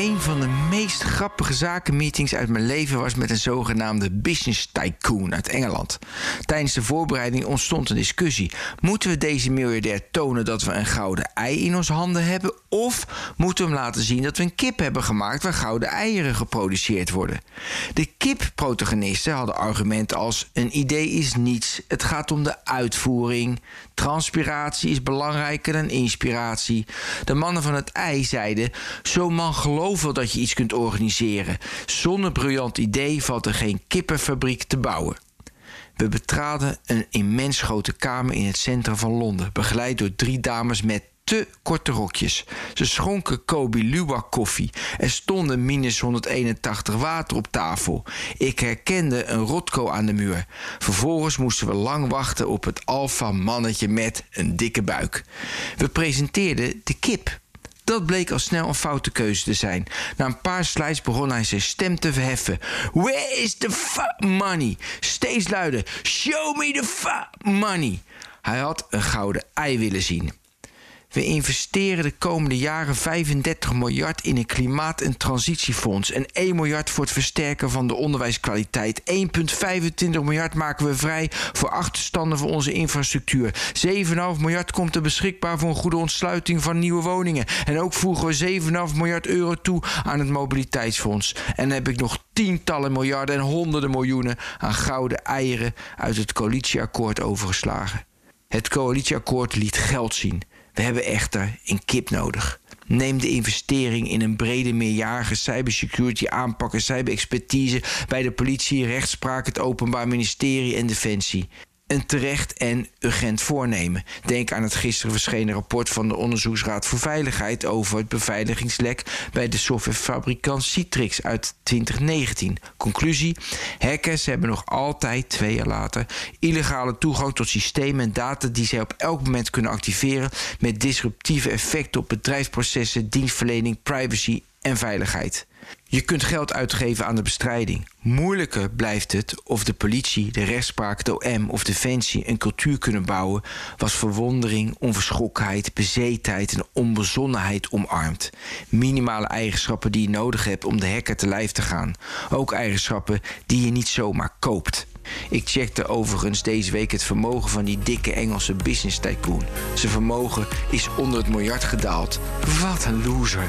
Een van de meest grappige zakenmeetings uit mijn leven was met een zogenaamde business tycoon uit Engeland. Tijdens de voorbereiding ontstond een discussie. Moeten we deze miljardair tonen dat we een gouden ei in onze handen hebben? Of moeten we hem laten zien dat we een kip hebben gemaakt waar gouden eieren geproduceerd worden? De kip-protagonisten hadden argumenten als: een idee is niets, het gaat om de uitvoering. Transpiratie is belangrijker dan inspiratie. De mannen van het ei zeiden: Zo'n man gelooft wel dat je iets kunt organiseren. Zonder briljant idee valt er geen kippenfabriek te bouwen. We betraden een immens grote kamer in het centrum van Londen, begeleid door drie dames met te korte rokjes. Ze schonken Kobe Luwak koffie. Er stonden minus 181 water op tafel. Ik herkende een rotko aan de muur. Vervolgens moesten we lang wachten op het alfa-mannetje met een dikke buik. We presenteerden de kip. Dat bleek al snel een foute keuze te zijn. Na een paar slides begon hij zijn stem te verheffen. Where is the fuck money? Steeds luider. Show me the fuck money. Hij had een gouden ei willen zien. We investeren de komende jaren 35 miljard in een klimaat- en transitiefonds en 1 miljard voor het versterken van de onderwijskwaliteit. 1,25 miljard maken we vrij voor achterstanden van onze infrastructuur. 7,5 miljard komt er beschikbaar voor een goede ontsluiting van nieuwe woningen. En ook voegen we 7,5 miljard euro toe aan het mobiliteitsfonds. En dan heb ik nog tientallen miljarden en honderden miljoenen aan gouden eieren uit het coalitieakkoord overgeslagen. Het coalitieakkoord liet geld zien. We hebben echter een kip nodig. Neem de investering in een brede meerjarige cybersecurity aanpak en cyberexpertise bij de politie, rechtspraak, het Openbaar Ministerie en Defensie een terecht en urgent voornemen. Denk aan het gisteren verschenen rapport van de Onderzoeksraad voor Veiligheid over het beveiligingslek bij de softwarefabrikant Citrix uit 2019. Conclusie: hackers hebben nog altijd, twee jaar later, illegale toegang tot systemen en data die zij op elk moment kunnen activeren met disruptieve effecten op bedrijfsprocessen, dienstverlening, privacy en veiligheid. Je kunt geld uitgeven aan de bestrijding. Moeilijker blijft het of de politie, de rechtspraak, de OM of Defensie een cultuur kunnen bouwen was verwondering, onverschrokkenheid, bezetenheid en onbezonnenheid omarmt. Minimale eigenschappen die je nodig hebt om de hacker te lijf te gaan. Ook eigenschappen die je niet zomaar koopt. Ik checkte overigens deze week het vermogen van die dikke Engelse business tycoon. Zijn vermogen is onder het miljard gedaald. Wat een loser.